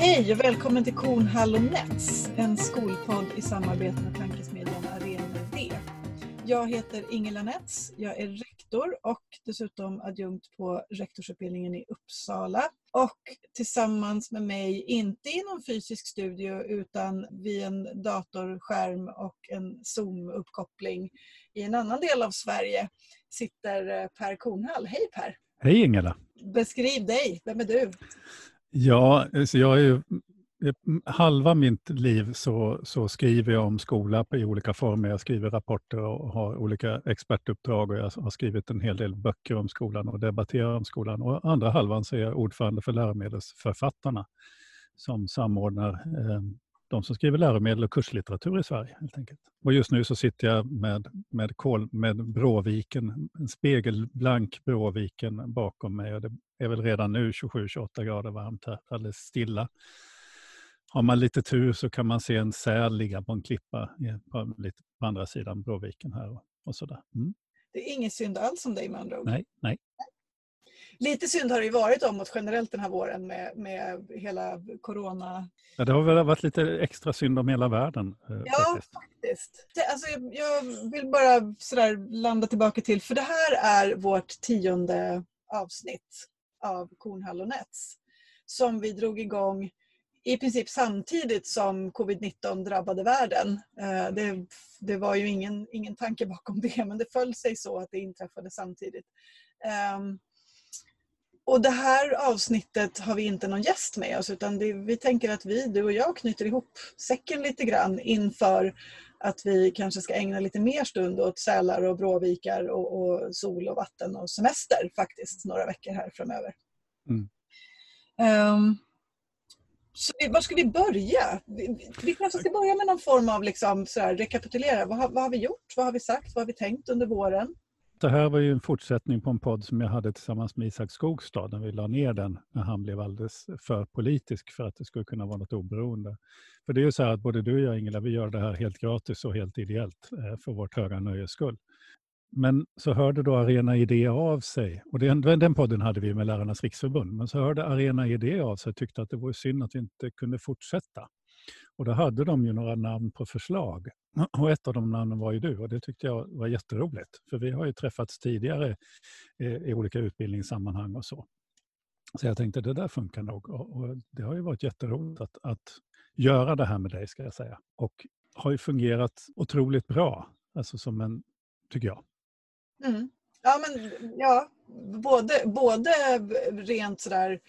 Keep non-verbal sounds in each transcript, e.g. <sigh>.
Hej och välkommen till Kornhall och Nets, en skolpodd i samarbete med tankesmedjan Arena D. Jag heter Ingela Nets, jag är rektor och dessutom adjunkt på rektorsutbildningen i Uppsala. Och tillsammans med mig, inte i någon fysisk studio utan vid en datorskärm och en Zoom-uppkoppling i en annan del av Sverige sitter eh, Per Kornhall. Hej Per! Hej Ingela! Beskriv dig, vem är du? Ja, eh, så jag är ju, eh, halva mitt liv så, så skriver jag om skola i olika former. Jag skriver rapporter och har olika expertuppdrag och jag har skrivit en hel del böcker om skolan och debatterar om skolan. Och andra halvan så är jag ordförande för läromedelsförfattarna som samordnar eh, de som skriver läromedel och kurslitteratur i Sverige. helt enkelt. Och just nu så sitter jag med, med, kol, med Bråviken, en spegelblank Bråviken bakom mig. Och det är väl redan nu 27-28 grader varmt här, alldeles stilla. Har man lite tur så kan man se en säl ligga på en klippa på, lite på andra sidan Bråviken här. Och, och sådär. Mm. Det är ingen synd alls om dig med andra ord. Nej, nej. Lite synd har det ju varit om oss generellt den här våren med, med hela corona. Ja, det har väl varit lite extra synd om hela världen. Eh, ja, faktiskt. faktiskt. Alltså, jag, vill bara sådär landa tillbaka till, för det här är vårt tionde avsnitt av Kornhall och Nets som vi drog igång i princip samtidigt som covid-19 drabbade världen. Eh, det, det, var ju ingen, ingen tanke bakom det men det föll sig så att det inträffade samtidigt. Och det här avsnittet har vi inte någon gäst med oss utan det, vi tänker att vi, du och jag, knyter ihop säcken lite grann inför att vi kanske ska ägna lite mer stund åt sälar och bråvikar och, och sol och vatten och semester faktiskt några veckor här framöver. Mm. Um, så var ska vi börja? Vi, vi kanske ska börja med någon form av liksom, så här, rekapitulera. Vad har, vad har vi gjort? Vad har vi sagt? Vad har vi tänkt under våren? Det här var ju en fortsättning på en podd som jag hade tillsammans med Isak Skogstad när vi la ner den när han blev alldeles för politisk för att det skulle kunna vara något oberoende. För det är ju så här att både du och jag Ingela, vi gör det här helt gratis och helt ideellt eh, för vårt höga nöjes skull. Men så hörde då Arena Idé av sig, och den, den podden hade vi med Lärarnas riksförbund, men så hörde Arena Idé av sig och tyckte att det vore synd att vi inte kunde fortsätta. Och då hade de ju några namn på förslag. Och ett av de namnen var ju du och det tyckte jag var jätteroligt. För vi har ju träffats tidigare i olika utbildningssammanhang och så. Så jag tänkte det där funkar nog. Och det har ju varit jätteroligt att, att göra det här med dig ska jag säga. Och har ju fungerat otroligt bra, alltså som en, tycker jag. Mm. Ja, men ja, både, både rent sådär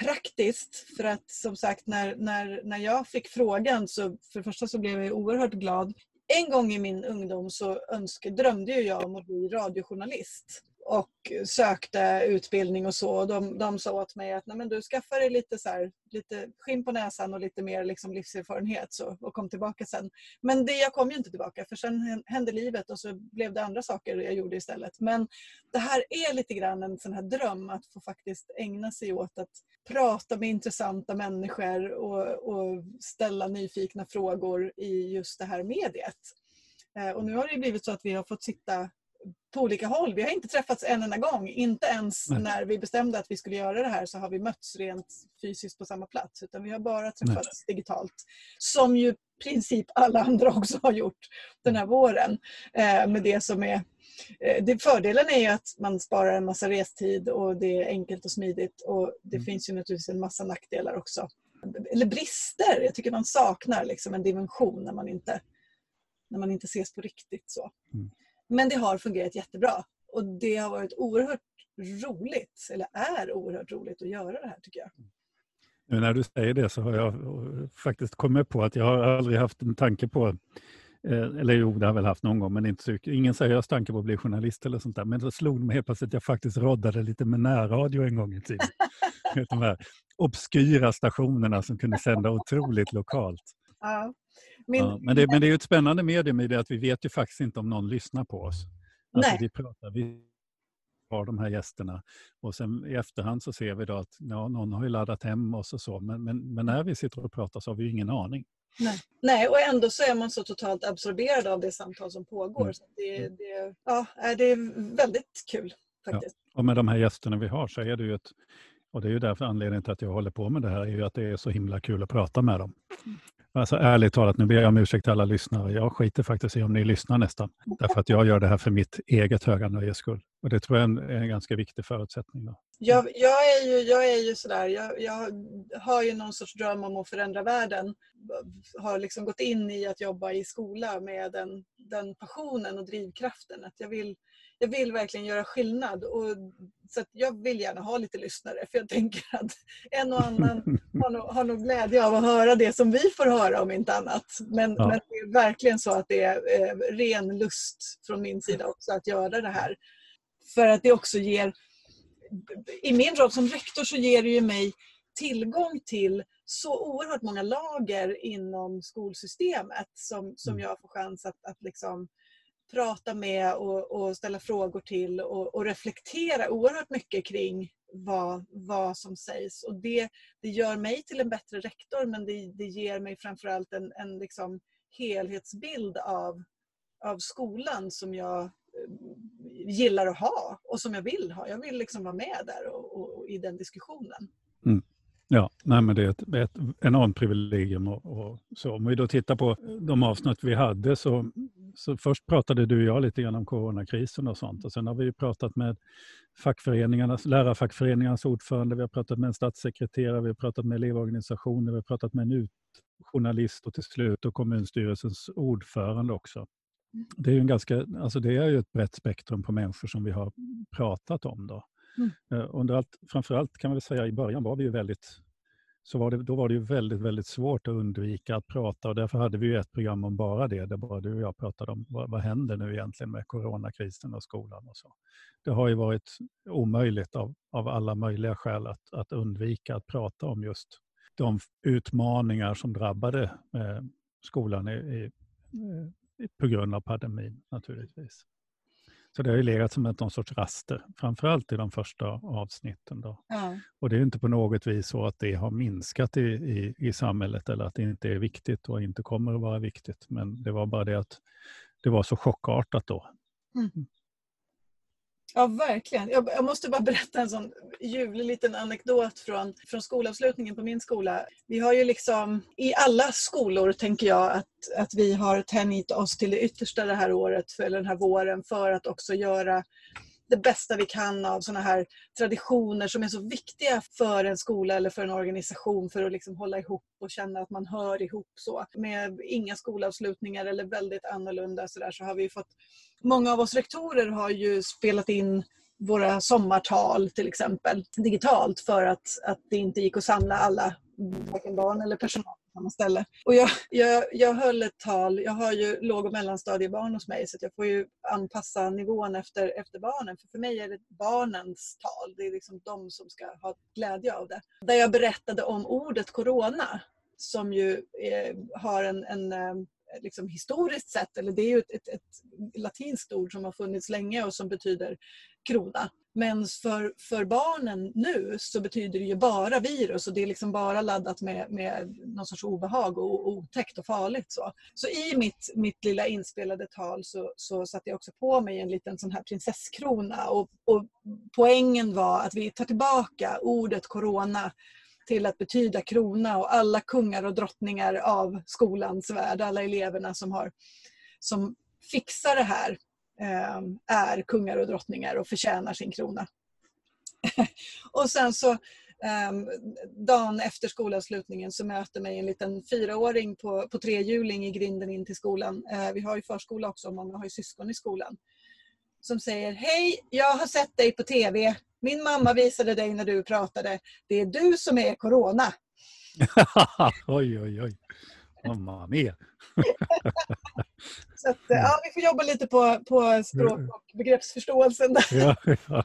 praktiskt för att som sagt när, när, när jag fick frågan så för det första så blev jag oerhört glad. En gång i min ungdom så önskade, drömde jag om att bli radiojournalist och sökte utbildning och så. De, de sa åt mig att Nej, men du skaffar dig lite, så här, lite skinn på näsan och lite mer liksom livserfarenhet så, och kom tillbaka sen. Men det, jag kom ju inte tillbaka för sen hände livet och så blev det andra saker jag gjorde istället. Men det här är lite grann en sån här dröm att få faktiskt ägna sig åt att prata med intressanta människor och, och ställa nyfikna frågor i just det här mediet. Eh, och nu har det blivit så att vi har fått sitta på olika håll. Vi har inte träffats en enda gång. Inte ens Nej. när vi bestämde att vi skulle göra det här så har vi mötts rent fysiskt på samma plats. Utan vi har bara träffats Nej. digitalt. Som ju i princip alla andra <laughs> också har gjort den här våren. Eh, med det som är eh, det, fördelen är ju att man sparar en massa restid och det är enkelt och smidigt. Och det mm. finns ju naturligtvis en massa nackdelar också. Eller brister. Jag tycker man saknar liksom en dimension när man inte, när man inte ses på riktigt. så. Mm. Men det har fungerat jättebra och det har varit oerhört roligt, eller är oerhört roligt att göra det här tycker jag. Nu när du säger det så har jag faktiskt kommit på att jag har aldrig haft en tanke på eh, eller jo, det har jag väl haft någon gång, men inte så, ingen seriös tanke på att bli journalist eller sånt där. Men så slog det mig helt plötsligt att jag faktiskt roddade lite med närradio en gång i tiden. <laughs> De här obskyra stationerna som kunde sända otroligt lokalt. Ja. Min... Ja, men, det, men det är ju ett spännande medium i det att vi vet ju faktiskt inte om någon lyssnar på oss. Alltså Nej. Vi pratar, vi har de här gästerna och sen i efterhand så ser vi då att ja, någon har ju laddat hem oss och så, men, men, men när vi sitter och pratar så har vi ju ingen aning. Nej. Nej, och ändå så är man så totalt absorberad av det samtal som pågår. Mm. Så det, mm. det, ja, det är väldigt kul faktiskt. Ja. Och med de här gästerna vi har så är det ju ett Och det är ju därför anledningen till att jag håller på med det här, är ju att det är så himla kul att prata med dem. Alltså ärligt talat, nu ber jag om ursäkt till alla lyssnare. Jag skiter faktiskt i om ni lyssnar nästan. Därför att jag gör det här för mitt eget höga nöjes skull. Och det tror jag är en, ganska viktig förutsättning. Då. Jag, jag, är ju, jag är ju sådär, jag, jag har ju någon sorts dröm om att förändra världen. Har liksom gått in i att jobba i skola med den, den passionen och drivkraften. Att jag vill jag vill verkligen göra skillnad. Och, så jag vill gärna ha lite lyssnare för jag tänker att en och annan <laughs> har nog, har nog glädje av att höra det som vi får höra om inte annat. Men, ja. men det är verkligen så att det är eh, ren lust från min sida också att göra det här. För att det också ger, i min roll som rektor så ger det ju mig tillgång till så oerhört många lager inom skolsystemet som, som mm. jag får chans att, att liksom prata med och, och ställa frågor till och, och, reflektera oerhört mycket kring vad, vad som sägs. Och det, det gör mig till en bättre rektor men det, det ger mig framförallt en, en liksom helhetsbild av, av skolan som jag eh, gillar att ha och som jag vill ha. Jag vill liksom vara med där och, och i den diskussionen. Mm. Ja, nej, men det är ett, ett enormt privilegium. Och, och, så. Om vi då tittar på de avsnitt vi hade så, så först pratade du och jag lite grann om coronakrisen och sånt och sen har vi pratat med fackföreningarnas, lärarfackföreningarnas ordförande, vi har pratat med en statssekreterare, vi har pratat med elevorganisationer, vi har pratat med en journalist och till slut och kommunstyrelsens ordförande också. Det är ju en ganska, alltså det är ju ett brett spektrum på människor som vi har pratat om. Då. Mm. Eh, under allt, framförallt kan man väl säga i början var vi ju väldigt så var det, då var det ju väldigt, väldigt svårt att undvika att prata och därför hade vi ju ett program om bara det, där bara du och jag pratade om vad, vad händer nu egentligen med coronakrisen och skolan och så. Det har ju varit omöjligt av, av alla möjliga skäl att, att undvika att prata om just de utmaningar som drabbade eh, skolan i, i, eh, på grund av pandemin naturligtvis. Så det har ju legat som någon sorts raster, framförallt i de första avsnitten. Då. Ja. Och det är inte på något vis så att det har minskat i, i, i samhället eller att det inte är viktigt och inte kommer att vara viktigt. Men det var bara det att det var så chockartat då. Mm. Ja, verkligen. Jag, jag, måste bara berätta en sån ljuvlig liten anekdot från, från skolavslutningen på min skola. Vi har ju liksom i alla skolor, tänker jag, att, att vi har tänjt oss till det yttersta det här året, för, eller den här våren, för att också göra det bästa vi kan av sådana här traditioner som är så viktiga för en skola eller för en organisation för att liksom hålla ihop och känna att man hör ihop. så. Med inga skolavslutningar eller väldigt annorlunda så, där, så har vi fått... Många av oss rektorer har ju spelat in våra sommartal till exempel digitalt för att, att det inte gick att samla alla, varken barn eller personal samma ställe. Och jag, jag, jag höll ett tal, jag har ju låg och mellanstadiebarn hos mig så jag får ju anpassa nivån efter, efter barnen. För, för mig är det barnens tal, det är liksom de som ska ha glädje av det. Där jag berättade om ordet corona som ju är, har en, en eh, Eh, liksom historiskt sett, eller det är ju ett, ett, ett, latinskt ord som har funnits länge och som betyder krona. Men för, för barnen nu så betyder det ju bara virus och det är liksom bara laddat med, med någon sorts obehag och otäckt och farligt. Så, så i mitt, mitt lilla inspelade tal så, så satte jag också på mig en liten sån här prinsesskrona och, och poängen var att vi tar tillbaka ordet corona till att betyda krona och alla kungar och drottningar av skolans värld, alla eleverna som, har, som fixar det här eh, är kungar och drottningar och förtjänar sin krona. <laughs> och sen så ehm, dagen efter skolavslutningen så möter mig en liten fyraåring på, på trehjuling i grinden in till skolan. Eh, vi har ju förskola också, många har ju syskon i skolan. Som säger Hej, jag har sett dig på TV. Min mamma visade dig när du pratade. Det är du som är corona. <laughs> oj, oj, oj. Mamma mia. <laughs> Så att, ja, vi får jobba lite på, på språk och begreppsförståelsen. Ja, ja.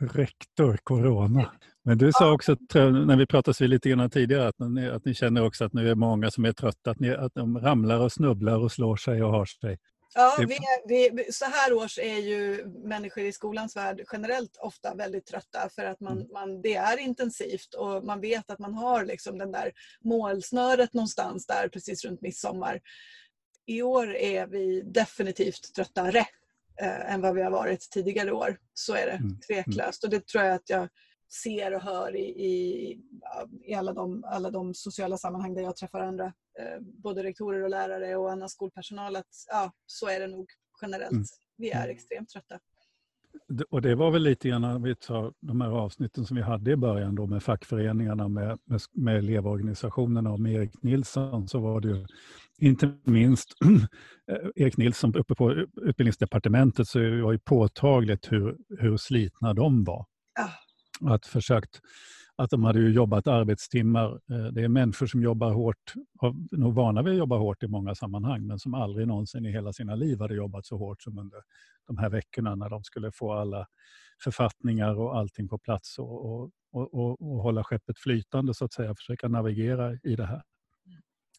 Rektor Corona. Men du sa också, när vi pratade lite grann tidigare, att ni, att ni känner också att nu är många som är trötta, att, ni, att de ramlar och snubblar och slår sig och har sig. Ja, vi, vi, så här års är ju människor i skolans värld generellt ofta väldigt trötta för att man, mm. man, det är intensivt och man vet att man har liksom den där målsnöret någonstans där precis runt midsommar. I år är vi definitivt tröttare eh, än vad vi har varit tidigare år. Så är det mm. tveklöst och det tror jag att jag ser och hör i, i, i alla, de, alla de sociala sammanhang där jag träffar andra, eh, både rektorer och lärare och annan skolpersonal, att ja, så är det nog generellt. Mm. Vi är mm. extremt trötta. Och det var väl lite grann, vi tar de här avsnitten som vi hade i början då med fackföreningarna, med, med, med elevorganisationerna och med Erik Nilsson, så var det ju inte minst <clears throat> Erik Nilsson uppe på utbildningsdepartementet så var det påtagligt hur, hur slitna de var. Ja. Att försökt att de hade ju jobbat arbetstimmar. Eh, det är människor som jobbar hårt, nog vana vid att jobba hårt i många sammanhang, men som aldrig någonsin i hela sina liv hade jobbat så hårt som under de här veckorna när de skulle få alla författningar och allting på plats och, och, och, och hålla skeppet flytande så att säga, försöka navigera i det här.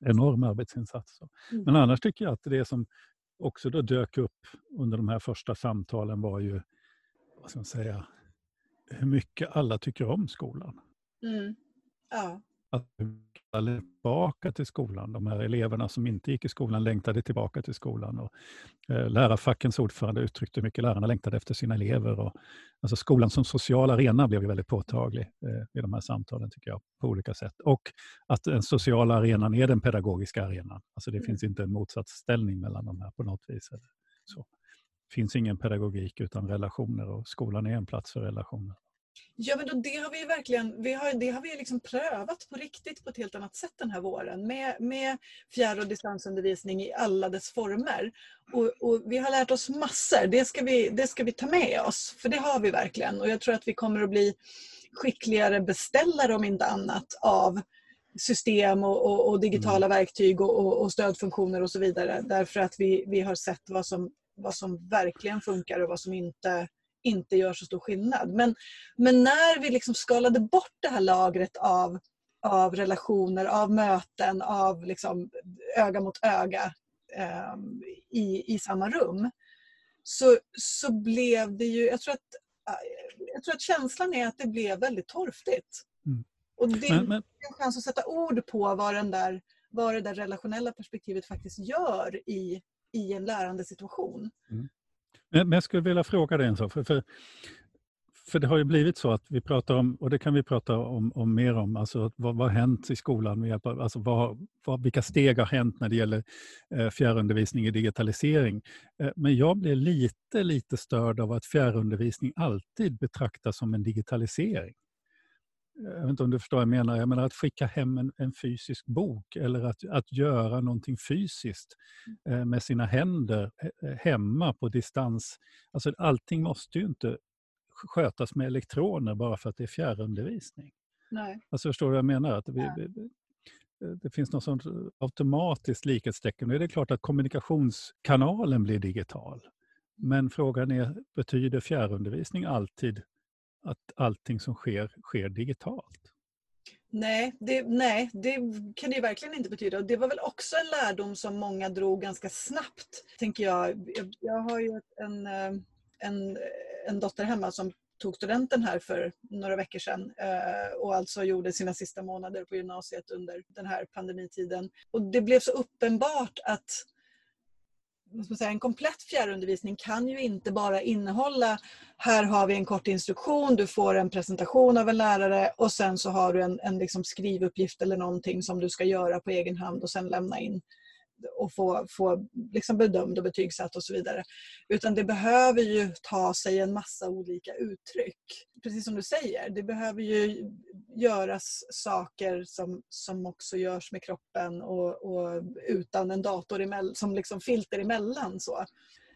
Enorm arbetsinsats. Mm. Men annars tycker jag att det som också då dök upp under de här första samtalen var ju, vad ska man säga, hur mycket alla tycker om skolan. Mm. Ja. Att tillbaka till skolan. De här eleverna som inte gick i skolan längtade tillbaka till skolan. Och, eh, lärarfackens ordförande uttryckte hur mycket lärarna längtade efter sina elever. Och, alltså skolan som social arena blev väldigt påtaglig eh, i de här samtalen, tycker jag, på olika sätt. Och att den sociala arenan är den pedagogiska arenan. Alltså det mm. finns inte en motsatsställning mellan de här på något vis. Så. Finns ingen pedagogik utan relationer och skolan är en plats för relationer. Ja, men då, det har vi verkligen vi har, det har vi liksom prövat på riktigt på ett helt annat sätt den här våren med, med fjärr och distansundervisning i alla dess former. Och, och, vi har lärt oss massor, det ska, vi, det ska vi ta med oss, för det har vi verkligen. Och jag tror att vi kommer att bli skickligare beställare om inte annat av system och, och, och digitala mm. verktyg och, och, stödfunktioner och så vidare. Därför att vi, vi har sett vad som, vad som verkligen funkar och vad som inte inte gör så stor skillnad. Men, men när vi liksom skalade bort det här lagret av, av relationer, av möten, av liksom öga mot öga eh, i, i samma rum så, så blev det ju... Jag tror, att, jag tror att känslan är att det blev väldigt torftigt. Mm. Och det är en chans att sätta ord på vad, den där, vad det där relationella perspektivet faktiskt gör i, i en lärande situation. Mm. Men jag skulle vilja fråga dig en sak. För, för, för det har ju blivit så att vi pratar om, och det kan vi prata om, om mer om, alltså vad, vad har hänt i skolan? Med hjälp av, alltså vad, vad, vilka steg har hänt när det gäller eh, fjärrundervisning i digitalisering? Eh, men jag blir lite, lite störd av att fjärrundervisning alltid betraktas som en digitalisering jag vet inte om du förstår vad jag menar, jag menar att skicka hem en, en fysisk bok eller att, att göra någonting fysiskt mm. eh, med sina händer eh, eh, hemma på distans. Alltså allting måste ju inte skötas med elektroner bara för att det är fjärrundervisning. Nej. Alltså förstår du vad jag menar? Att vi, vi, det finns något sånt automatiskt likhetstecken. Är det klart att kommunikationskanalen blir digital. Mm. Men frågan är, betyder fjärrundervisning alltid att allting som sker, sker digitalt? Nej det, nej, det kan det verkligen inte betyda. Det var väl också en lärdom som många drog ganska snabbt, tänker jag. Jag har ju en, eh, en, eh, en dotter hemma som tog studenten här för några veckor sedan eh, och alltså gjorde sina sista månader på gymnasiet under den här pandemitiden. Och det blev så uppenbart att säga, en komplett fjärrundervisning kan ju inte bara innehålla här har vi en kort instruktion, du får en presentation av en lärare och sen så har du en, en liksom skrivuppgift eller någonting som du ska göra på egen hand och sen lämna in och få, få liksom bedömd och betygsatt och så vidare. Utan det behöver ju ta sig en massa olika uttryck. Precis som du säger, det behöver ju göras saker som, som också görs med kroppen och, och utan en dator emell, som liksom filter emellan. Så.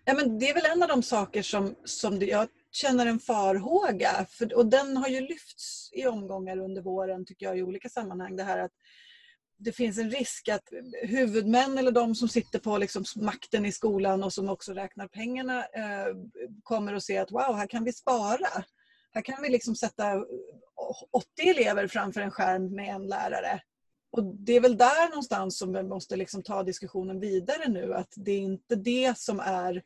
Ja, men det är väl en av de saker som, som jag känner en farhåga för, och den har ju lyfts i omgångar under våren tycker jag i olika sammanhang. Det här att det finns en risk att huvudmän eller de som sitter på liksom makten i skolan och som också räknar pengarna eh, kommer att se att wow, här kan vi spara. Här kan vi liksom sätta 80 elever framför en skärm med en lärare. Och Det är väl där någonstans som vi måste liksom ta diskussionen vidare nu. Att det är inte det som är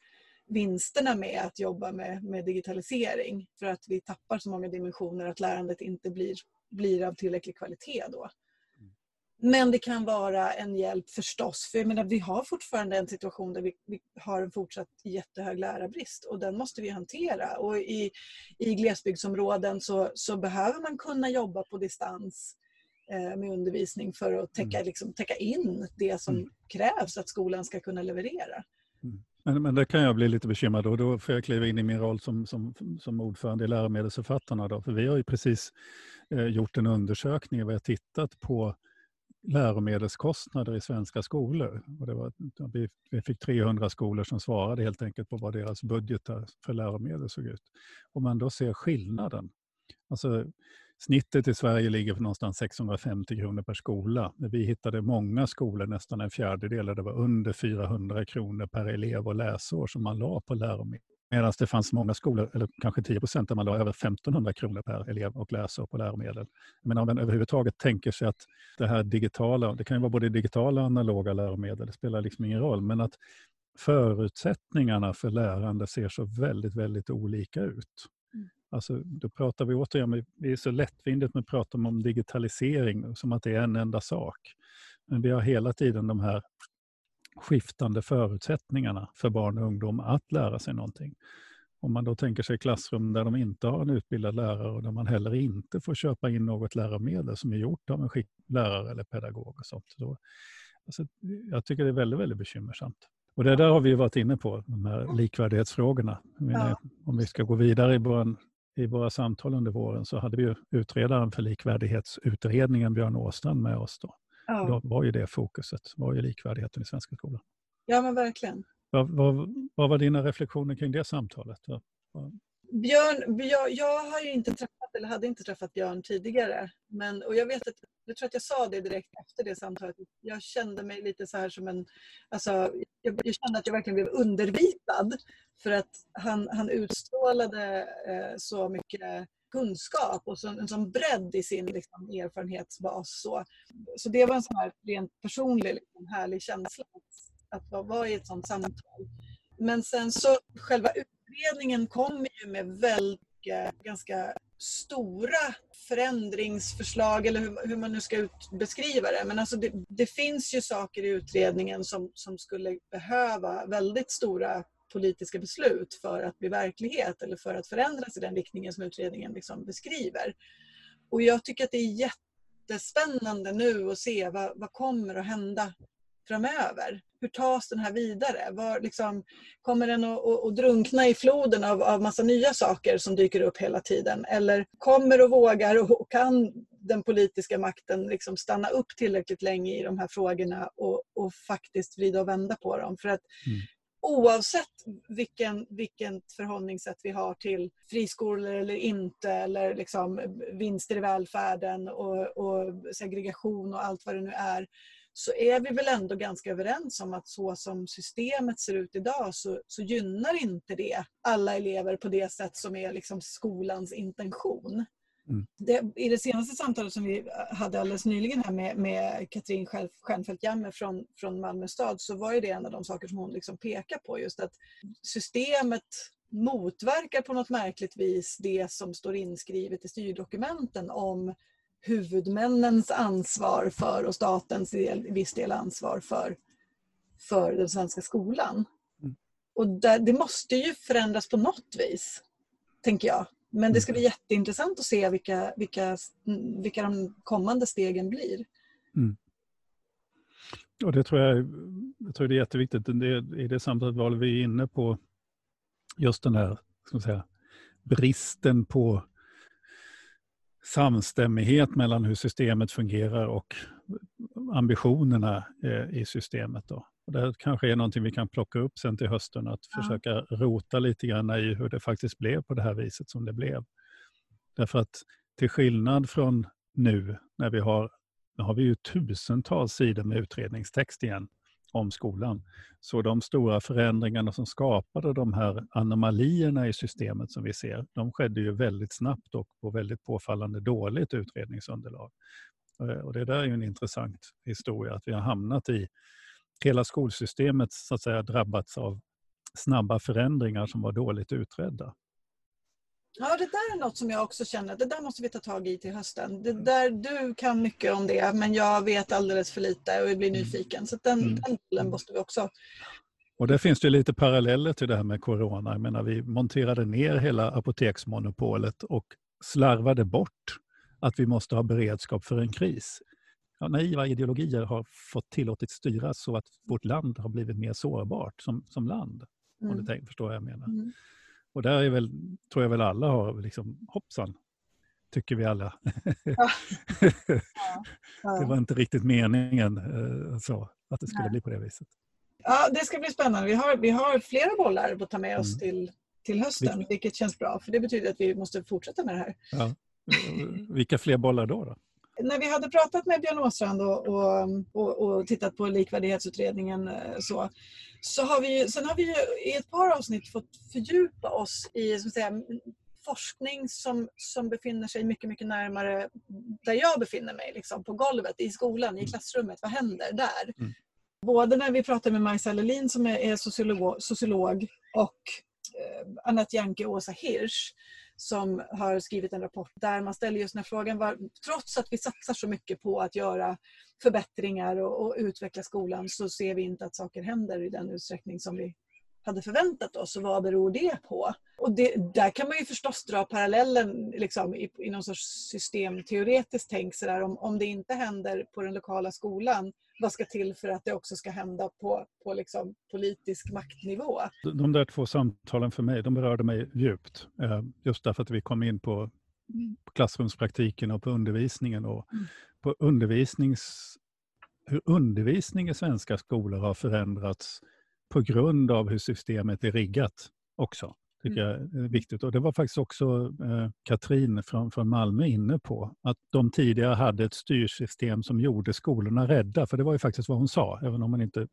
vinsterna med att jobba med, med digitalisering. För att vi tappar så många dimensioner att lärandet inte blir, blir av tillräcklig kvalitet då. Men det kan vara en hjälp förstås. För jag menar, vi har fortfarande en situation där vi, vi, har en fortsatt jättehög lärarbrist och den måste vi hantera. Och i, i glesbygdsområden så, så behöver man kunna jobba på distans eh, med undervisning för att täcka, mm. liksom, täcka in det som mm. krävs att skolan ska kunna leverera. Mm. Men, men det kan jag bli lite bekymrad och då får jag kliva in i min roll som, som, som ordförande i läromedelsförfattarna. Då, för vi har ju precis eh, gjort en undersökning och vi har tittat på läromedelskostnader i svenska skolor. Och det var, vi, vi fick 300 skolor som svarade helt enkelt på vad deras budgetar för läromedel såg ut. Om man då ser skillnaden. Alltså, snittet i Sverige ligger på någonstans 650 kronor per skola. Vi hittade många skolor, nästan en fjärdedel, där det var under 400 kronor per elev och läsår som man la på läromedel. Medan det fanns många skolor, eller kanske 10 procent, där man la över 1500 kronor per elev och läsår på läromedel. Men om man överhuvudtaget tänker sig att det här digitala, det kan ju vara både digitala och analoga läromedel, det spelar liksom ingen roll, men att förutsättningarna för lärande ser så väldigt, väldigt olika ut. Mm. Alltså, då pratar vi återigen, vi är så lättvindigt med att prata om digitalisering som att det är en enda sak. Men vi har hela tiden de här skiftande förutsättningarna för barn och ungdom att lära sig någonting. Om man då tänker sig klassrum där de inte har en utbildad lärare och där man heller inte får köpa in något läromedel som är gjort av en lärare eller pedagog. Och sånt. Då, alltså, jag tycker det är väldigt, väldigt bekymmersamt. Och det där har vi varit inne på, de här likvärdighetsfrågorna. Ja. Om vi ska gå vidare i, vår, i våra samtal under våren så hade vi utredaren för likvärdighetsutredningen, Björn Åstrand, med oss. Då. Ja. Då var ju det fokuset, var ju likvärdigheten i svenska skolan. Ja men verkligen. Vad, vad, vad var dina reflektioner kring det samtalet? Björn, jag, jag har ju inte träffat, eller hade inte träffat Björn tidigare. Men, och jag vet att, jag tror att jag sa det direkt efter det samtalet. Jag kände mig lite så här som en, alltså, jag, jag kände att jag verkligen blev undervisad. För att han, han utstrålade eh, så mycket kunskap och så, en sån bredd i sin liksom, erfarenhetsbas. Så. så det var en sån här rent personlig, liksom, härlig känsla att, att vara i ett sånt samtal. Men sen så själva utredningen kommer ju med väldigt ganska stora förändringsförslag eller hur, hur, man nu ska ut, beskriva det. Men alltså det, det, finns ju saker i utredningen som, som skulle behöva väldigt stora politiska beslut för att bli verklighet eller för att förändras i den riktningen som utredningen liksom beskriver. Och jag tycker att det är jättespännande nu att se vad, vad kommer att hända framöver. Hur tas den här vidare? Var, liksom, kommer den att, att, att, drunkna i floden av, av massa nya saker som dyker upp hela tiden? Eller kommer och vågar och kan den politiska makten liksom stanna upp tillräckligt länge i de här frågorna och, och faktiskt vrida och vända på dem? För att mm oavsett vilken, vilket förhållningssätt vi har till friskolor eller inte eller liksom vinster i välfärden och, och, segregation och allt vad det nu är så är vi väl ändå ganska överens om att så som systemet ser ut idag så, så gynnar inte det alla elever på det sätt som är liksom skolans intention. Mm. Det, I det senaste samtalet som vi hade alldeles nyligen här med, med Katrin Stjernfeldt Jammer från, från Malmö stad så var det en av de saker som hon liksom pekar på. Just att systemet motverkar på något märkligt vis det som står inskrivet i styrdokumenten om huvudmännens ansvar för och statens del, viss del ansvar för, för den svenska skolan. Mm. Och där, det måste ju förändras på något vis, tänker jag. Men det ska bli jätteintressant att se vilka, vilka, vilka de kommande stegen blir. Mm. Och det tror jag, jag tror det är jätteviktigt. Det, I det samtalet var vi inne på just den här ska säga, bristen på samstämmighet mellan hur systemet fungerar och ambitionerna eh, i systemet. Då. Och det kanske är någonting vi kan plocka upp sen till hösten, att ja. försöka rota lite grann i hur det faktiskt blev på det här viset som det blev. Därför att till skillnad från nu när vi har, nu har vi ju tusentals sidor med utredningstext igen om skolan. Så de stora förändringarna som skapade de här anomalierna i systemet som vi ser, de skedde ju väldigt snabbt och på väldigt påfallande dåligt utredningsunderlag. Eh, och det där är ju en intressant historia, att vi har hamnat i hela skolsystemet så att säga drabbats av snabba förändringar som var dåligt utredda. Ja, det där är något som jag också känner, det där måste vi ta tag i till hösten. Det där, du kan mycket om det, men jag vet alldeles för lite och blir mm. nyfiken. Så den, mm. den delen måste vi också... Och där finns det lite paralleller till det här med corona. Jag menar, vi monterade ner hela apoteksmonopolet och slarvade bort att vi måste ha beredskap för en kris. Ja, naiva ideologier har fått tillåtit styras så att vårt land har blivit mer sårbart som, som land. Mm. Om du tänk, förstår vad jag menar. Mm. Och där är väl, tror jag väl alla har, liksom, hoppsan, tycker vi alla. Ja. <laughs> Ja. det var inte riktigt meningen eh, så, att det skulle Nej. bli på det viset. Ja, det ska bli spännande. Vi har, vi har flera bollar att ta med oss mm. till, till hösten, vilket känns bra. För det betyder att vi måste fortsätta med det här. Ja. Vilka fler bollar då? då? När vi hade pratat med Björn Åstrand och, och, och, och, tittat på likvärdighetsutredningen eh, så, så har vi, sen har vi i ett par avsnitt fått fördjupa oss i så säga, forskning som, som befinner sig mycket, mycket närmare där jag befinner mig, liksom, på golvet, i skolan, i mm. klassrummet. Vad händer där? Mm. Både när vi pratar med Majsa Lelin som är, är sociolog, sociolog och eh, Anette Janke och Åsa Hirsch som har skrivit en rapport där man ställer just den här frågan. Var, trots att vi satsar så mycket på att göra förbättringar och, och, utveckla skolan så ser vi inte att saker händer i den utsträckning som vi hade förväntat oss. Och vad beror det på? Och det, där kan man ju förstås dra parallellen liksom, i, i någon sorts systemteoretiskt tänk. Så där, om, om det inte händer på den lokala skolan vad ska till för att det också ska hända på, på liksom politisk maktnivå? De där två samtalen för mig, de berörde mig djupt. Eh, just därför att vi kom in på, klassrumspraktiken och på undervisningen. Och mm. på undervisnings, hur undervisning i svenska skolor har förändrats på grund av hur systemet är riggat också tycker mm. jag är viktigt. Och det var faktiskt också eh, Katrin från, från Malmö inne på, att de tidigare hade ett styrsystem som gjorde skolorna rädda. För det var ju faktiskt vad hon sa, även om man inte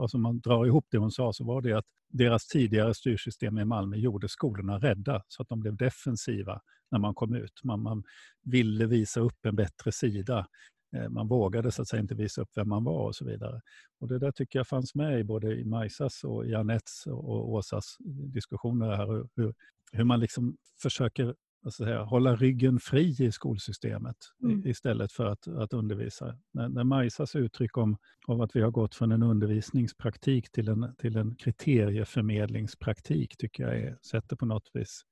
alltså man drar ihop det hon sa, så var det att deras tidigare styrsystem i Malmö gjorde skolorna rädda, så att de blev defensiva när man kom ut. Man, man ville visa upp en bättre sida. Eh, man vågade så att säga inte visa upp vem man var och så vidare. Och det där tycker jag fanns med i både i Majsas och i Anettes och Åsas diskussioner här. Hur, hur man liksom försöker säga, hålla ryggen fri i skolsystemet mm. istället för att, att undervisa. När, när Majsas uttryck om, om att vi har gått från en undervisningspraktik till en, till en kriterieförmedlingspraktik tycker jag är, sätter på något vis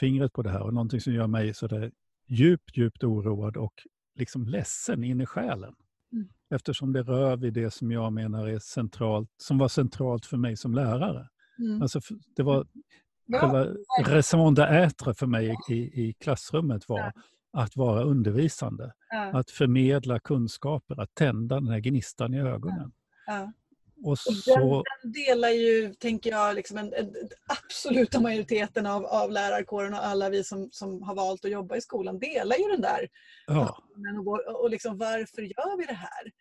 fingret på det här och någonting som gör mig så där djupt, djupt oroad och liksom ledsen in i själen. Mm. Eftersom det rör vid det som jag menar är centralt, som var centralt för mig som lärare. Mm. Alltså, det var ja. själva raison d'être för mig i, i klassrummet var ja. att vara undervisande. Ja. Att förmedla kunskaper, att tända den här gnistan i ögonen. Och så... den, delar ju, tänker jag, liksom en, en, absoluta majoriteten av, av lärarkåren och alla vi som, som har valt att jobba i skolan delar ju den där. Ja. Och, och liksom, varför gör vi det här?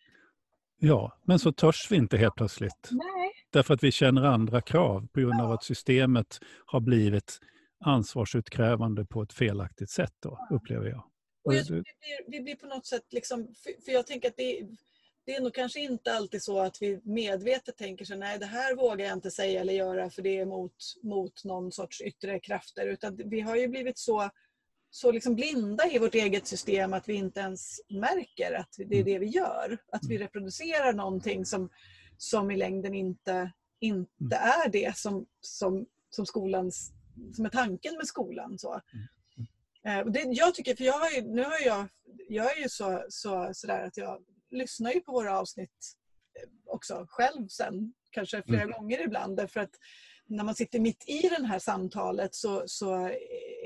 Ja, men så törs vi inte helt plötsligt. Nej. Därför att vi känner andra krav på grund ja. av att systemet har blivit ansvarsutkrävande på ett felaktigt sätt, då, upplever jag. Och jag vi, blir, vi blir på något sätt, liksom, för, för jag tänker att det det är nog kanske inte alltid så att vi medvetet tänker så nej det här vågar jag inte säga eller göra för det är mot, mot någon sorts yttre krafter. Utan vi har ju blivit så, så liksom blinda i vårt eget system att vi inte ens märker att det är mm. det vi gör. Att vi mm. reproducerar någonting som, som i längden inte, inte mm. är det som, som, som, skolans, som är tanken med skolan. Så. Eh, det, jag tycker, för jag har ju, nu har jag, jag är ju så, så, sådär att jag lyssnar ju på våra avsnitt eh, också själv sen, kanske flera mm. gånger ibland. Därför att när man sitter mitt i det här samtalet så, så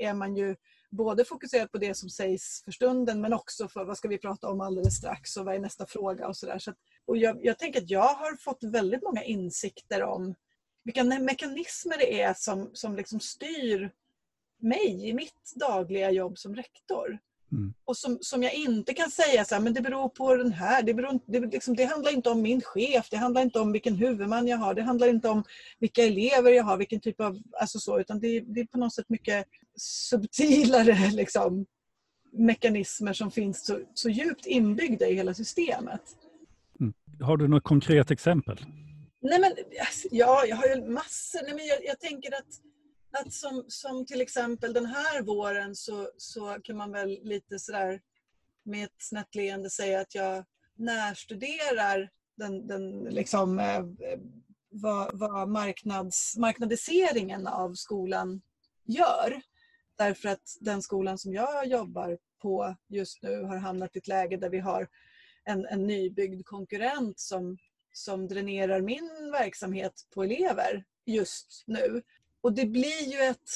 är man ju både fokuserad på det som sägs för stunden men också för vad ska vi prata om alldeles strax och vad är nästa fråga och sådär. Så, och jag, jag tänker att jag har fått väldigt många insikter om vilka mekanismer det är som, som liksom styr mig i mitt dagliga jobb som rektor. Mm. Och som, som jag inte kan säga så här, men det beror på den här. Det, beror, det, liksom, det handlar inte om min chef, det handlar inte om vilken huvudman jag har, det handlar inte om vilka elever jag har, vilken typ av... Alltså så, utan det, det är på något sätt mycket subtilare <laughs> liksom, mekanismer som finns så, så djupt inbyggda i hela systemet. Mm. Har du något konkret exempel? Nej men, ja, jag har ju massor. Nej, men jag, jag tänker att att som, som till exempel den här våren så, så kan man väl lite sådär med ett snett leende säga att jag närstuderar den, den liksom, eh, vad, vad marknads, marknadiseringen av skolan gör. Därför att den skolan som jag jobbar på just nu har hamnat i ett läge där vi har en, en nybyggd konkurrent som, som dränerar min verksamhet på elever just nu. Och det blir ju ett...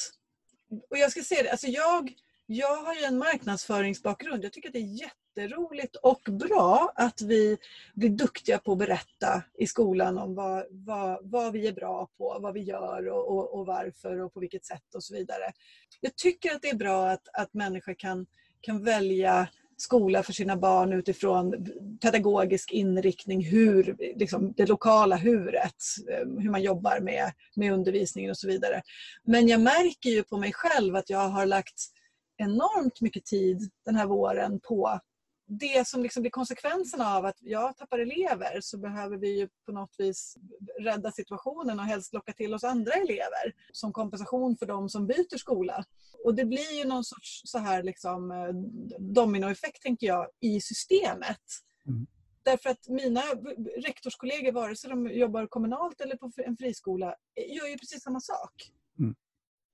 Och jag ska säga det, alltså jag, jag har ju en marknadsföringsbakgrund. Jag tycker att det är jätteroligt och bra att vi blir duktiga på att berätta i skolan om vad, vad, vad vi är bra på, vad vi gör och, och, och, varför och på vilket sätt och så vidare. Jag tycker att det är bra att, att människor kan, kan välja skola för sina barn utifrån pedagogisk inriktning, hur, liksom det lokala huret, eh, hur man jobbar med, med undervisningen och så vidare. Men jag märker ju på mig själv att jag har lagt enormt mycket tid den här våren på det som liksom blir konsekvenserna av att jag tappar elever så behöver vi ju på något vis rädda situationen och helst locka till oss andra elever som kompensation för de som byter skola. Och det blir ju någon sorts så här liksom eh, dominoeffekt tänker jag i systemet. Mm. Därför att mina rektorskollegor, vare sig de jobbar kommunalt eller på en friskola, gör ju precis samma sak. Mm.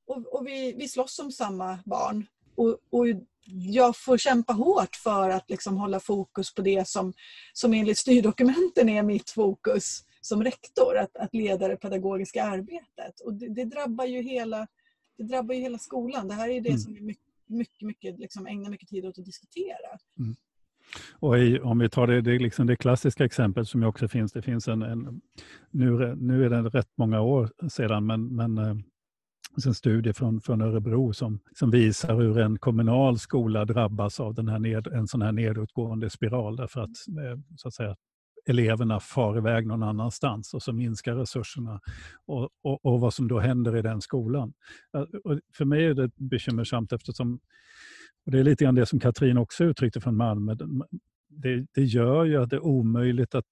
Och, och, vi, vi slåss om samma barn. Och, och jag får kämpa hårt för att liksom hålla fokus på det som, som enligt styrdokumenten är mitt fokus som rektor, att, att leda det pedagogiska arbetet. Och det, det, drabbar ju hela, det drabbar ju hela skolan. Det här är det mm. som vi mycket, mycket, mycket liksom ägnar mycket tid åt att diskutera. Mm. Och i, om vi tar det, det, liksom det klassiska exemplet som också finns, det finns en, en nu, nu är det rätt många år sedan, men, men eh, en studie från, från Örebro som, som visar hur en kommunal skola drabbas av den här ned, en sån här nedåtgående spiral därför att, eh, så att säga, eleverna far iväg någon annanstans och så minskar resurserna och, och, och vad som då händer i den skolan. Eh, och för mig är det bekymmersamt eftersom, och det är lite grann det som Katrin också uttryckte från Malmö, det, det gör ju att det är omöjligt att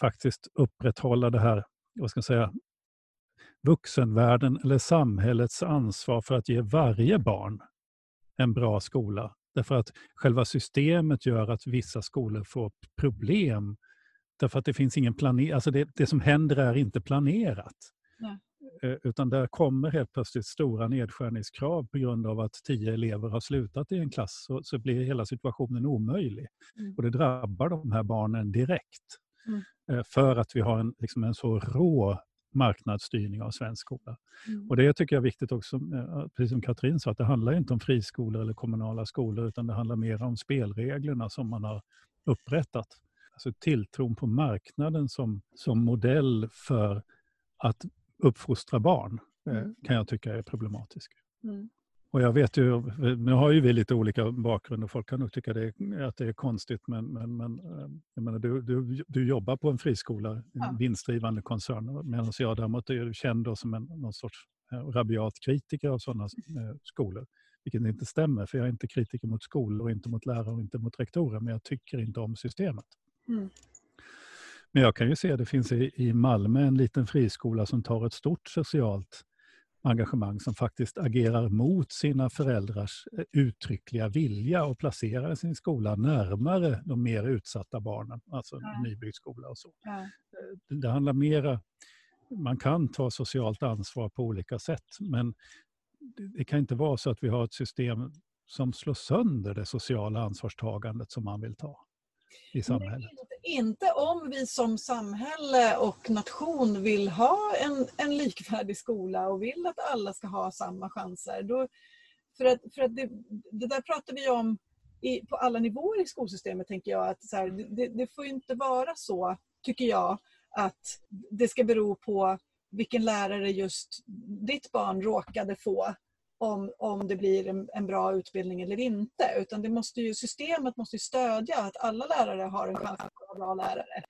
faktiskt upprätthålla det här vad ska jag säga, vuxenvärlden eller samhällets ansvar för att ge varje barn en bra skola. Därför att själva systemet gör att vissa skolor får problem. Därför att det finns ingen planering, alltså det, det som händer är inte planerat. Nej. Eh, utan där kommer helt plötsligt stora nedskärningskrav på grund av att tio elever har slutat i en klass. Så, så blir hela situationen omöjlig. Mm. Och det drabbar de här barnen direkt. Mm. Eh, för att vi har en, liksom en så rå marknadsstyrning av svensk skola. Mm. Och det tycker jag är viktigt också, eh, precis som Katrin sa, att det handlar inte om friskolor eller kommunala skolor, utan det handlar mer om spelreglerna som man har upprättat. Alltså tilltron på marknaden som, som modell för att uppfostra barn eh, mm. kan jag tycka är problematisk. Mm. Och jag vet ju, nu har ju vi lite olika bakgrund och folk kan nog tycka det, att det är konstigt men, men, men eh, jag menar, du, du, du jobbar på en friskola, en ja. vinstdrivande koncern medan jag däremot är känd som en någon sorts eh, rabiat kritiker av sådana eh, skolor. Vilket inte stämmer för jag är inte kritiker mot skolor, och inte mot lärare och inte mot rektorer men jag tycker inte om systemet. Mm. Men jag kan ju se att det finns i, i Malmö en liten friskola som tar ett stort socialt engagemang som faktiskt agerar mot sina föräldrars eh, uttryckliga vilja och placerar sin skola närmare de mer utsatta barnen, alltså ja. nybyggd skola och så. Ja. Eh, det handlar mera, man kan ta socialt ansvar på olika sätt, men det kan inte vara så att vi har ett system som slår sönder det sociala ansvarstagandet som man vill ta i samhället. Inte om vi som samhälle och nation vill ha en, en likvärdig skola och vill att alla ska ha samma chanser. Då, för att, för att det, det där pratar vi om i, på alla nivåer i skolsystemet, tänker jag. att här, det, det får inte vara så, tycker jag, att det ska bero på vilken lärare just ditt barn råkade få om, om det blir en, en, bra utbildning eller inte. Utan det måste ju, systemet måste ju stödja att alla lärare har en chans att vara bra lärare.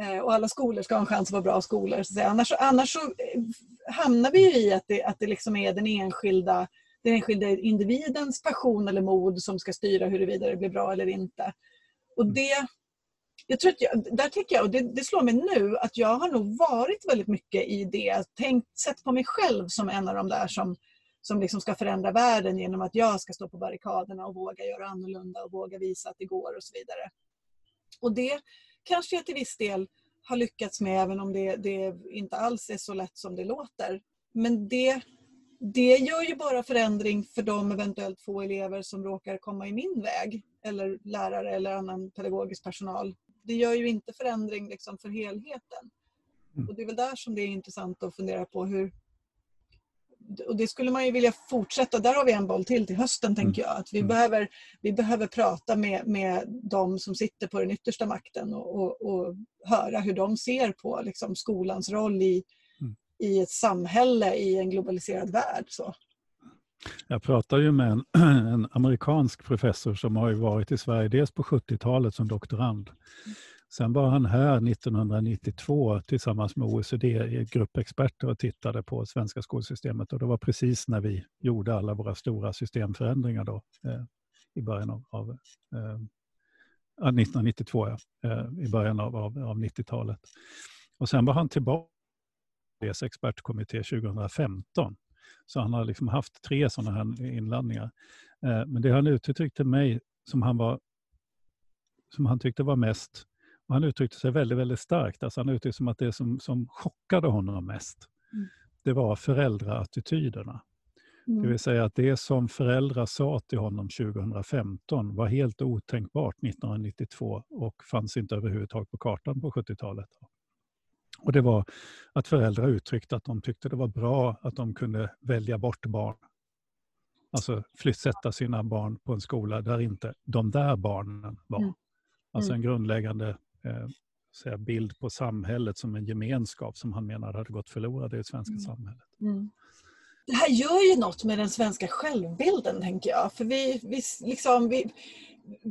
Eh, och alla skolor ska ha en chans att vara bra skolor. Så annars, annars så eh, hamnar vi i att det, att det liksom är den enskilda, den enskilda individens passion eller mod som ska styra huruvida det blir bra eller inte. Och mm. det, jag tror att jag, där tycker jag, och det, det, slår mig nu, att jag har nog varit väldigt mycket i det, tänkt, sett på mig själv som en av de där som som liksom ska förändra världen genom att jag ska stå på barrikaderna och våga göra annorlunda och våga visa att det går och så vidare. Och det kanske jag till viss del har lyckats med även om det, det inte alls är så lätt som det låter. Men det, det gör ju bara förändring för de eventuellt få elever som råkar komma i min väg eller lärare eller annan pedagogisk personal. Det gör ju inte förändring liksom för helheten. Mm. Och Det är väl där som det är intressant att fundera på hur, och det skulle man ju vilja fortsätta. Där har vi en boll till till hösten, tänker jag. Att vi, mm. behöver, vi behöver prata med, med de som sitter på den yttersta makten och, och, och höra hur de ser på liksom, skolans roll i, mm. i ett samhälle i en globaliserad värld. Så. Jag pratade ju med en, <clears throat> en, amerikansk professor som har varit i Sverige dels på 70-talet som doktorand. Sen var han här 1992 tillsammans med OECD, grupp experter och tittade på svenska skolsystemet och det var precis när vi gjorde alla våra stora systemförändringar då, eh, i början av, av eh, 1992, ja, eh, i början av, av, av 90-talet. Och sen var han tillbaka i expertkommitté 2015. Så han har liksom haft tre sådana här inladdningar. Eh, men det han uttryckte till mig som han, var, som han tyckte var mest och han uttryckte sig väldigt, väldigt starkt. Alltså han uttryckte som att det som, som chockade honom mest, mm. det var föräldraattityderna. Mm. Det vill säga att det som föräldrar sa till honom 2015 var helt otänkbart 1992 och fanns inte överhuvudtaget på kartan på 70-talet. Och det var att föräldrar uttryckte att de tyckte det var bra att de kunde välja bort barn. Alltså flyttsätta sina barn på en skola där inte de där barnen var. Mm. Alltså en mm. grundläggande eh, säga, bild på samhället som en gemenskap som han menar hade gått förlorad i det svenska mm. samhället. Mm. Det här gör ju något med den svenska självbilden, tänker jag. För vi, vi, liksom, vi,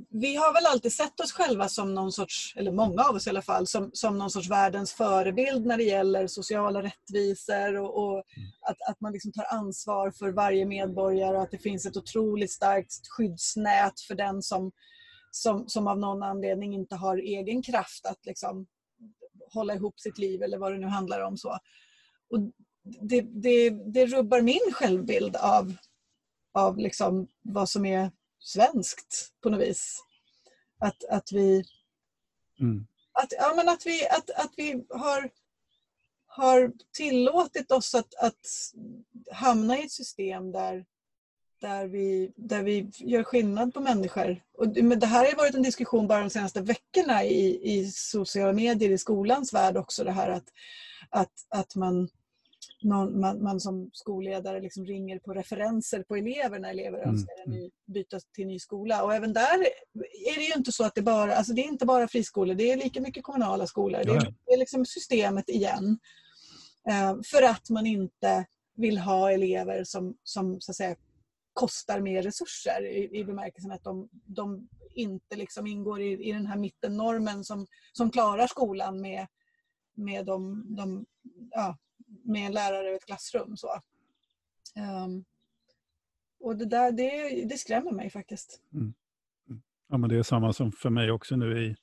vi har väl alltid sett oss själva som någon sorts, eller många av oss i alla fall, som, som någon sorts världens förebild när det gäller sociala rättvisor och, och mm. att, att man liksom tar ansvar för varje medborgare och att det finns ett otroligt starkt skyddsnät för den som som, som av någon anledning inte har egen kraft att liksom hålla ihop sitt liv eller vad det nu handlar om. så. Och det, det, det rubbar min självbild av, av liksom vad som är svenskt på något vis. Att, att vi... Mm. Att, ja, men att, vi, att, att vi har, har tillåtit oss att, att hamna i ett system där där vi, där vi gör skillnad på människor. Och, men det här har varit en diskussion bara de senaste veckorna i, i sociala medier i skolans värld också. Det här att, att, att man, någon, man, man som skolledare liksom ringer på referenser på elever när elever mm. önskar en ny, byta till ny skola. Och även där är det ju inte så att det bara, alltså det är inte bara friskolor, det är lika mycket kommunala skolor. Det är, det är liksom systemet igen. Uh, för att man inte vill ha elever som, som så att säga, kostar mer resurser i, i bemärkelsen att de, de inte liksom ingår i, i den här mittennormen som, som klarar skolan med, med, de, de, ja, med en lärare i ett klassrum. Så. Um, och det, där, det, det skrämmer mig faktiskt. Mm. mm. Ja, men det är samma som för mig också nu i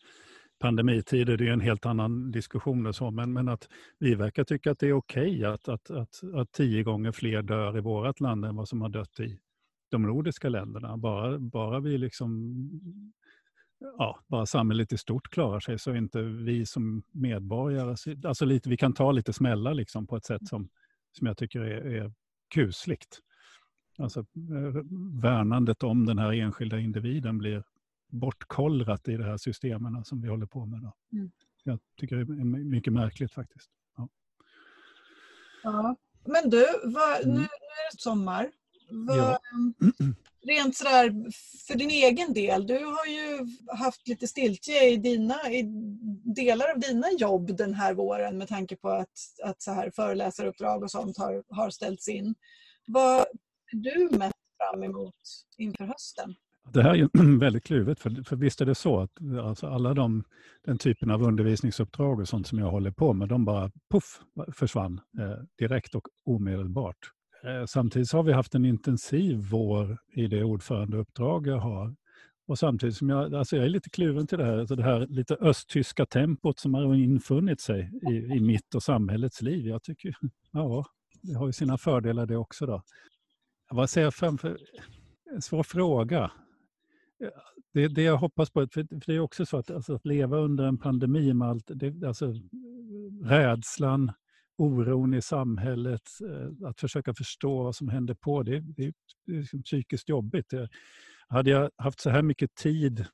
pandemitider. Det är en helt annan diskussion och så, men, men att vi verkar tycka att det är okej okay att, att, att, att tio gånger fler dör i vårt land än vad som har dött i, de nordiska länderna. Bara, bara vi liksom ja, bara samhället i stort klarar sig så inte vi som medborgare, alltså lite, vi kan ta lite smällar liksom på ett sätt som, som jag tycker är, är kusligt. Alltså eh, värnandet om den här enskilda individen blir bortkollrat i det här systemen som vi håller på med. Då. Mm. Jag tycker det är mycket märkligt faktiskt. Ja. ja. Men du, vad, nu, mm. nu är det sommar. Ja. Rent sådär för din egen del, du har ju haft lite stiltje i, dina, i delar av dina jobb den här våren med tanke på att, att så här föreläsaruppdrag och sånt har, har ställts in. Vad är du mest fram emot inför hösten? Det här är ju <clears throat> väldigt kluvet, för, för visst är det så att alltså alla de, den typen av undervisningsuppdrag och sånt som jag håller på med, de bara puff, försvann eh, direkt och omedelbart. Eh, samtidigt har vi haft en intensiv vår i det ordförandeuppdrag jag har. Och samtidigt som jag, alltså jag är lite kluven till det här, alltså det här lite östtyska tempot som har infunnit sig i, i mitt och samhällets liv. Jag tycker, ja, det har ju sina fördelar det också. Då. vad ser jag framför? En svår fråga. Det, det jag hoppas på, för det är också så att, alltså, att leva under en pandemi med allt, det, alltså, rädslan, oron i samhället, eh, att försöka förstå vad som händer på, det, det, det är liksom psykiskt jobbigt. Hade jag haft så här mycket tid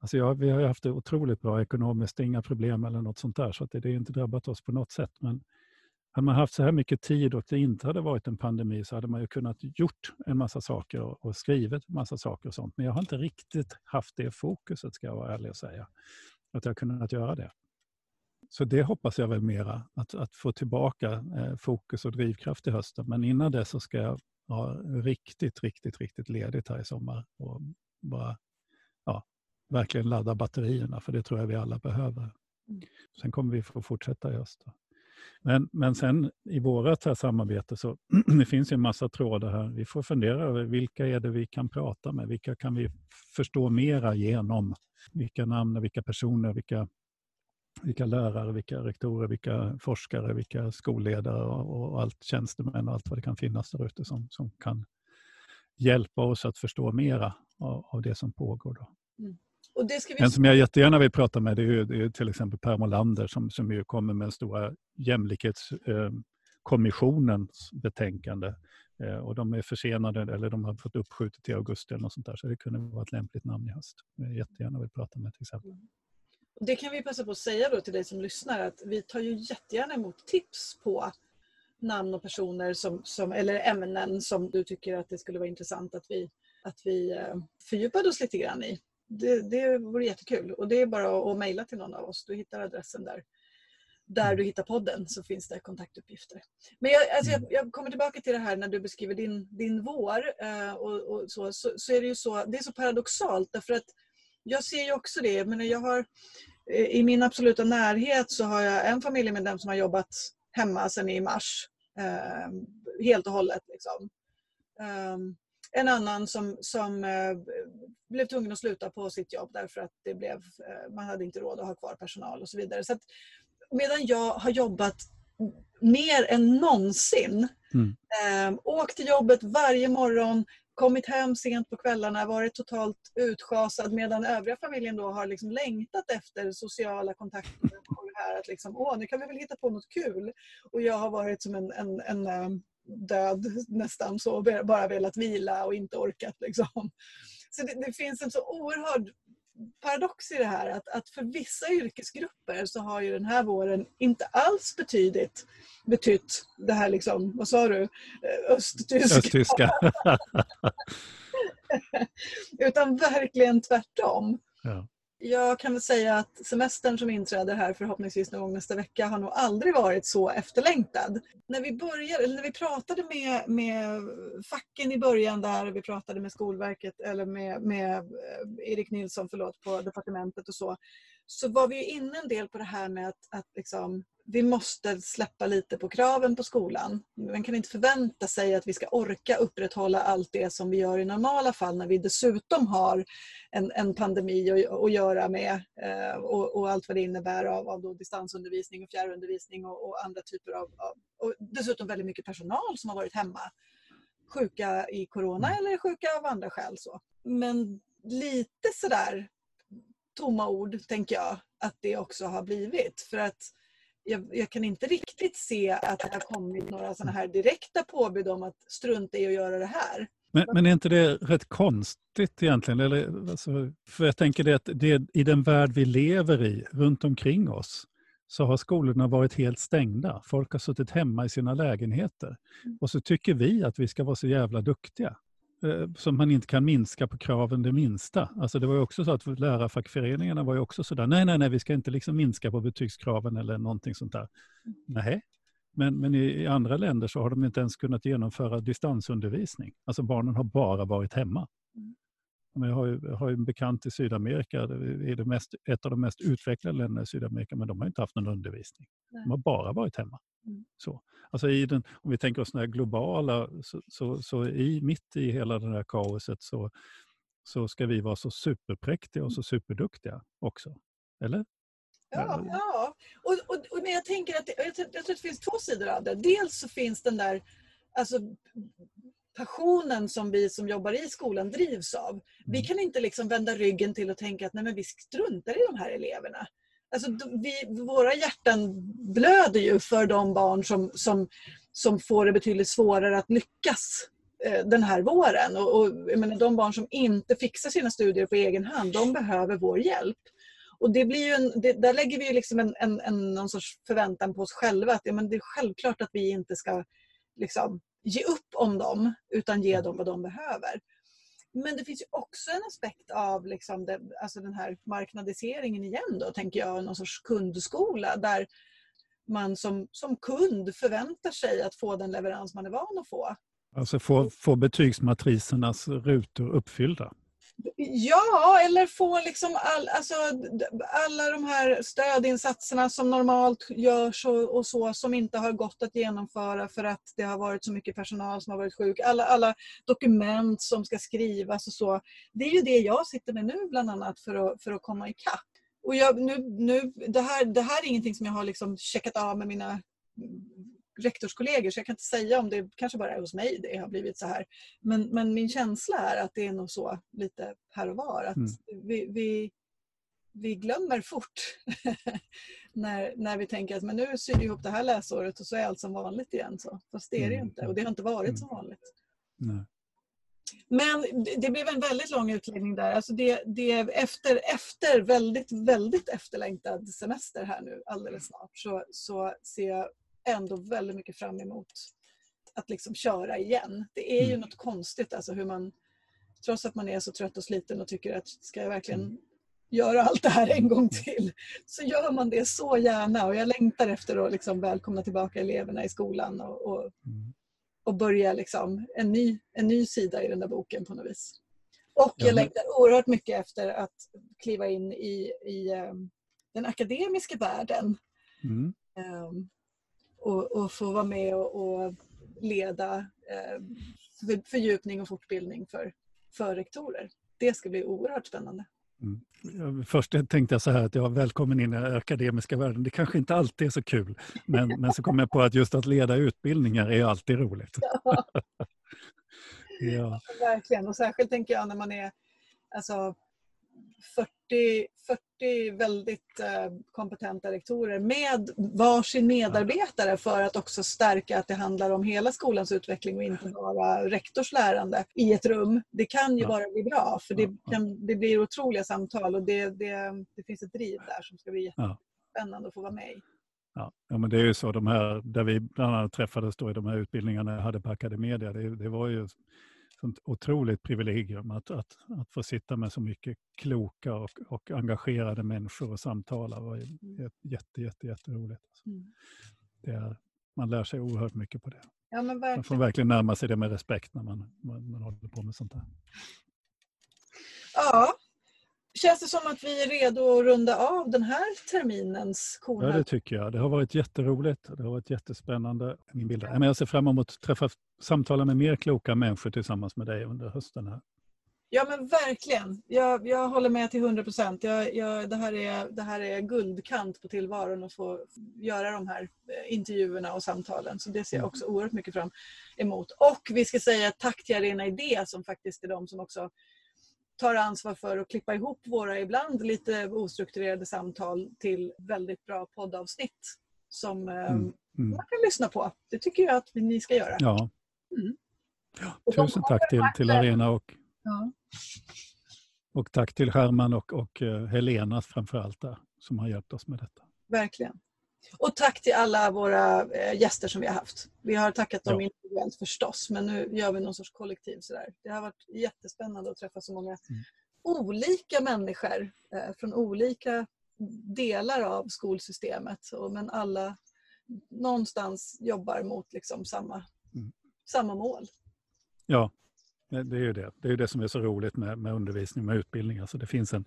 Alltså jag, vi har haft det otroligt bra ekonomiskt, inga problem eller något sånt där, så att det, det har inte drabbat oss på något sätt. Men hade man haft så här mycket tid och det inte hade varit en pandemi så hade man ju kunnat gjort en massa saker och, och skrivit en massa saker och sånt. Men jag har inte riktigt haft det fokuset, ska jag vara ärlig och säga. Att jag har kunnat göra det. Så det hoppas jag väl mera, att, att få tillbaka eh, fokus och drivkraft i hösten. Men innan det så ska jag ha riktigt, riktigt, riktigt ledigt här i sommar och bara ja, verkligen ladda batterierna, för det tror jag vi alla behöver. Mm. Sen kommer vi få fortsätta i höst. Då. Men, men sen i vårt här samarbete så <clears throat> det finns ju en massa trådar här. Vi får fundera över vilka är det vi kan prata med? Vilka kan vi förstå mera genom? Vilka namn, vilka personer, vilka, vilka lärare, vilka rektorer, vilka forskare, vilka skolledare och, och allt tjänstemän och allt vad det kan finnas där ute som, som kan hjälpa oss att förstå mera av, av det som pågår. Då. Mm. Vi... En som jag jättegärna vill prata med det är, ju, det är till exempel Per Molander som, som ju kommer med den stora jämlikhetskommissionens eh, betänkande. Eh, och de är försenade eller de har fått uppskjutet till augusti eller något sånt där. Så det kunde vara ett lämpligt namn i höst. Jag jättegärna vill prata med till exempel. Mm. Det kan vi passa på att säga då till dig som lyssnar att vi tar ju jättegärna emot tips på namn och personer som, som, eller ämnen som du tycker att det skulle vara intressant att vi, att vi eh, fördjupade oss lite grann i det, det vore jättekul. Och det är bara att mejla till någon av oss. Du hittar adressen där. Där du hittar podden så finns det kontaktuppgifter. Men jag, alltså jag, jag kommer tillbaka till det här när du beskriver din, din vår. Eh, och, och så, så, så, är det ju så, det är så paradoxalt därför att jag ser ju också det. Men jag har, eh, I min absoluta närhet så har jag en familjemedlem som har jobbat hemma sedan i mars. Eh, helt och hållet. Liksom. Um, en annan som, som eh, blev tvungen att sluta på sitt jobb därför att det blev, eh, man hade inte råd att ha kvar personal och så vidare. Så att, medan jag har jobbat mer än någonsin, mm. eh, åkt till jobbet varje morgon, kommit hem sent på kvällarna, varit totalt utschasad medan övriga familjen då har liksom längtat efter sociala kontakter. Och det här att liksom, Åh, nu kan vi väl hitta på något kul. Och jag har varit som en, en, en eh, död nästan så, bara velat vila och inte orkat. Liksom. Så det, det, finns en så oerhörd paradox i det här att, att för vissa yrkesgrupper så har ju den här våren inte alls betydit, betytt det här liksom, vad sa du, östtyska. östtyska. <laughs> Utan verkligen tvärtom. Ja. Jag kan väl säga att semestern som inträder här förhoppningsvis någon gång nästa vecka har nog aldrig varit så efterlängtad. När vi började, eller när vi pratade med, med facken i början där, vi pratade med Skolverket eller med, med eh, Erik Nilsson förlåt, på departementet och så, så var vi inne en del på det här med att, att liksom, vi måste släppa lite på kraven på skolan. Man kan inte förvänta sig att vi ska orka upprätthålla allt det som vi gör i normala fall när vi dessutom har en, en pandemi att, att göra med eh, och, och, allt vad det innebär av, av distansundervisning och fjärrundervisning och, och andra typer av, av, och dessutom väldigt mycket personal som har varit hemma sjuka i corona mm. eller sjuka av andra skäl. Så. Men lite sådär tomma ord tänker jag att det också har blivit. För att jag, jag, kan inte riktigt se att det har kommit några sådana här direkta påbud om att strunta i att göra det här. Men, men är inte det rätt konstigt egentligen? Eller, alltså, för jag tänker det att det, i den värld vi lever i, runt omkring oss, så har skolorna varit helt stängda. Folk har suttit hemma i sina lägenheter. Mm. Och så tycker vi att vi ska vara så jävla duktiga. Eh, som man inte kan minska på kraven det minsta. Alltså det var ju också så att lärarfackföreningarna var ju också sådär, nej, nej, nej, vi ska inte liksom minska på betygskraven eller någonting sånt där. Mm. Nej, men, men i, i, andra länder så har de inte ens kunnat genomföra distansundervisning. Alltså barnen har bara varit hemma. Mm. Jag har, ju, har ju en bekant i Sydamerika, det är det mest, ett av de mest utvecklade länderna i Sydamerika, men de har inte haft någon undervisning. De har bara varit hemma. Mm. Så. Alltså i den, om vi tänker oss den globala, så, så, så, i, mitt i hela det här kaoset så, så ska vi vara så superpräktiga och så superduktiga också. Eller? Ja, ja. Och, och, och, men jag tänker att det, jag tror att det finns två sidor av det. Dels så finns den där alltså, passionen som vi som jobbar i skolan drivs av. Vi Mm. kan inte liksom vända ryggen till och tänka att nej, men vi struntar i de här eleverna. Alltså, vi, våra hjärtan blöder ju för de barn som, som, som får det betydligt svårare att lyckas eh, den här våren. Och, och, menar, de barn som inte fixar sina studier på egen hand, de behöver vår hjälp. Och det blir ju en, det, där lägger vi ju liksom en, en, en, någon sorts förväntan på oss själva. Att, ja, men det är självklart att vi inte ska liksom, ge upp om dem, utan ge dem vad de behöver. Men det finns ju också en aspekt av liksom det, alltså den här marknadiseringen igen då, tänker jag, någon sorts kundskola där man som, som kund förväntar sig att få den leverans man är van att få. Alltså få, få betygsmatrisernas rutor uppfyllda. Ja, eller få liksom all, alltså, alla de här stödinsatserna som normalt görs och, och så som inte har gått att genomföra för att det har varit så mycket personal som har varit sjuk. Alla, alla dokument som ska skrivas och så. Det är ju det jag sitter med nu bland annat för att, för att komma ikapp. Och jag, nu, nu, det, här, det här är ingenting som jag har liksom checkat av med mina rektorskollegor så jag kan inte säga om det kanske bara är hos mig det har blivit så här. Men, men min känsla är att det är nog så lite här och var. Att Mm. vi, vi, vi glömmer fort <laughs> när, när vi tänker att men nu syr vi ihop det här läsåret och så är allt som vanligt igen. Så. Fast det är det ju Mm. inte och det har inte varit Mm. som vanligt. Nej. Men det- det blev en väldigt lång utläggning där. Alltså det, det efter, efter väldigt, väldigt efterlängtad semester här nu alldeles snart så, så ser jag ändå väldigt mycket fram emot att liksom köra igen. Det är ju Mm. något konstigt alltså hur man, trots att man är så trött och sliten och tycker att ska jag verkligen Mm. göra allt det här en gång till så gör man det så gärna och jag längtar efter att liksom välkomna tillbaka eleverna i skolan och, och Mm. och börja liksom en, ny, en ny sida i den där boken på något vis. Och Ja, jag längtar oerhört mycket efter att kliva in i, i eh, den akademiska världen Mm. eh, och, och få vara med och, och leda eh, för- fördjupning och fortbildning för, för rektorer. Det ska bli oerhört spännande. Ja, Först tänkte jag så här att jag är välkommen in i den akademiska världen. Det kanske inte alltid är så kul. Men, men så kom jag på att just att leda utbildningar är alltid roligt. <laughs> Ja, Verkligen, och särskilt tänker jag när man är alltså, 40, 40 väldigt eh, kompetenta rektorer med varsin medarbetare för att också stärka att det handlar om hela skolans utveckling och inte bara rektors lärande i ett rum. Det kan ju bara bli bra för det, kan, det blir otroliga samtal och det, det, det finns ett driv där som ska bli Ja. jättespännande att få vara med i. ja. men det är ju så. De här, där vi bland annat träffades då i de här utbildningarna jag hade på Academedia. Det, det var ju sånt otroligt privilegium att, att, att få sitta med så mycket kloka och, och engagerade människor och samtala. Det var jätte, jätte, jätteroligt. Mm. Det är, man lär sig oerhört mycket på det. Ja Man får verkligen närma sig det med respekt när man, man, man håller på med sånt här. Ja. Känns det som att vi är redo att runda av den här terminens Ja, korna? det tycker jag. Det har varit jätteroligt. Det har varit jättespännande. Min bild. Jag ser fram emot att träffa samtala med mer kloka människor tillsammans med dig under hösten. här. Ja men verkligen. Jag, jag håller med till 100 procent. Det, här är, det här är guldkant på tillvaron att få göra de här eh, intervjuerna och samtalen. Så det ser jag också oerhört mycket fram emot. Och vi ska säga tack till Arena Idé som faktiskt är de som också tar ansvar för att klippa ihop våra ibland lite ostrukturerade samtal till väldigt bra poddavsnitt som eh, Mm. Mm. man kan lyssna på. Det tycker jag att ni ska göra. Ja. Mm. Ja, tusen tack till, till Arena och, Ja. och tack till Herman och, och eh, Helena framför allt där, som har hjälpt oss med detta. Verkligen. Och tack till alla våra eh, gäster som vi har haft. Vi har tackat dem Ja. individuellt förstås, men nu gör vi någon sorts kollektiv. Sådär. Det har varit jättespännande att träffa så många Mm. olika människor eh, från olika delar av skolsystemet. Och, men alla någonstans jobbar mot liksom samma, Mm. samma mål. Ja, det är ju det. Det är det som är så roligt med, med undervisning, med utbildning. Alltså det, finns en,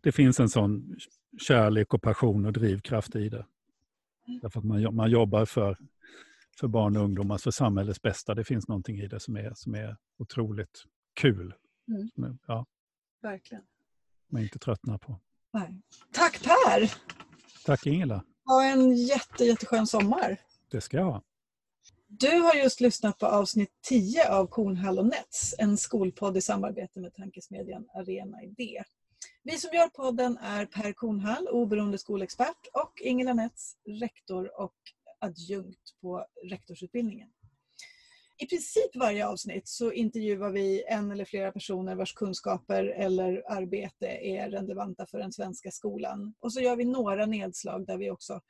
det finns en sån kärlek och passion och drivkraft i det. Därför att man, man jobbar för, för barn och ungdomar, för samhällets bästa. Det finns någonting i det som är, som är otroligt kul. Mm. Ja, Verkligen. man inte tröttnar på. Nej. Tack Per! Tack Ingela, Ha en jätte, jätteskön sommar. det ska jag ha. Du har just lyssnat på avsnitt 10 av Kornhall och Nets, en skolpodd i samarbete med tankesmedjan Arena Idé. Vi som gör podden är Per Kornhall, oberoende skolexpert och Ingela Nets, rektor och adjunkt på rektorsutbildningen. I princip varje avsnitt så intervjuar vi en eller flera personer vars kunskaper eller arbete är relevanta för den svenska skolan. Och så gör vi några nedslag där vi också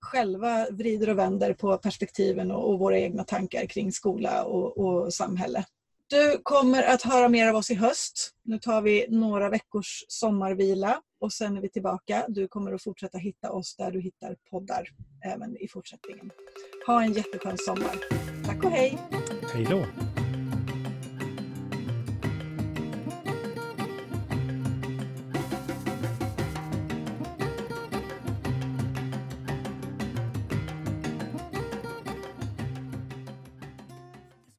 själva vrider och vänder på perspektiven och, och våra egna tankar kring skola och, och, samhälle. Du kommer att höra mer av oss i höst. Nu tar vi några veckors sommarvila och sen är vi tillbaka. Du kommer att fortsätta hitta oss där du hittar poddar även i fortsättningen. Ha en jätteskön sommar. Tack och hej! Hej då!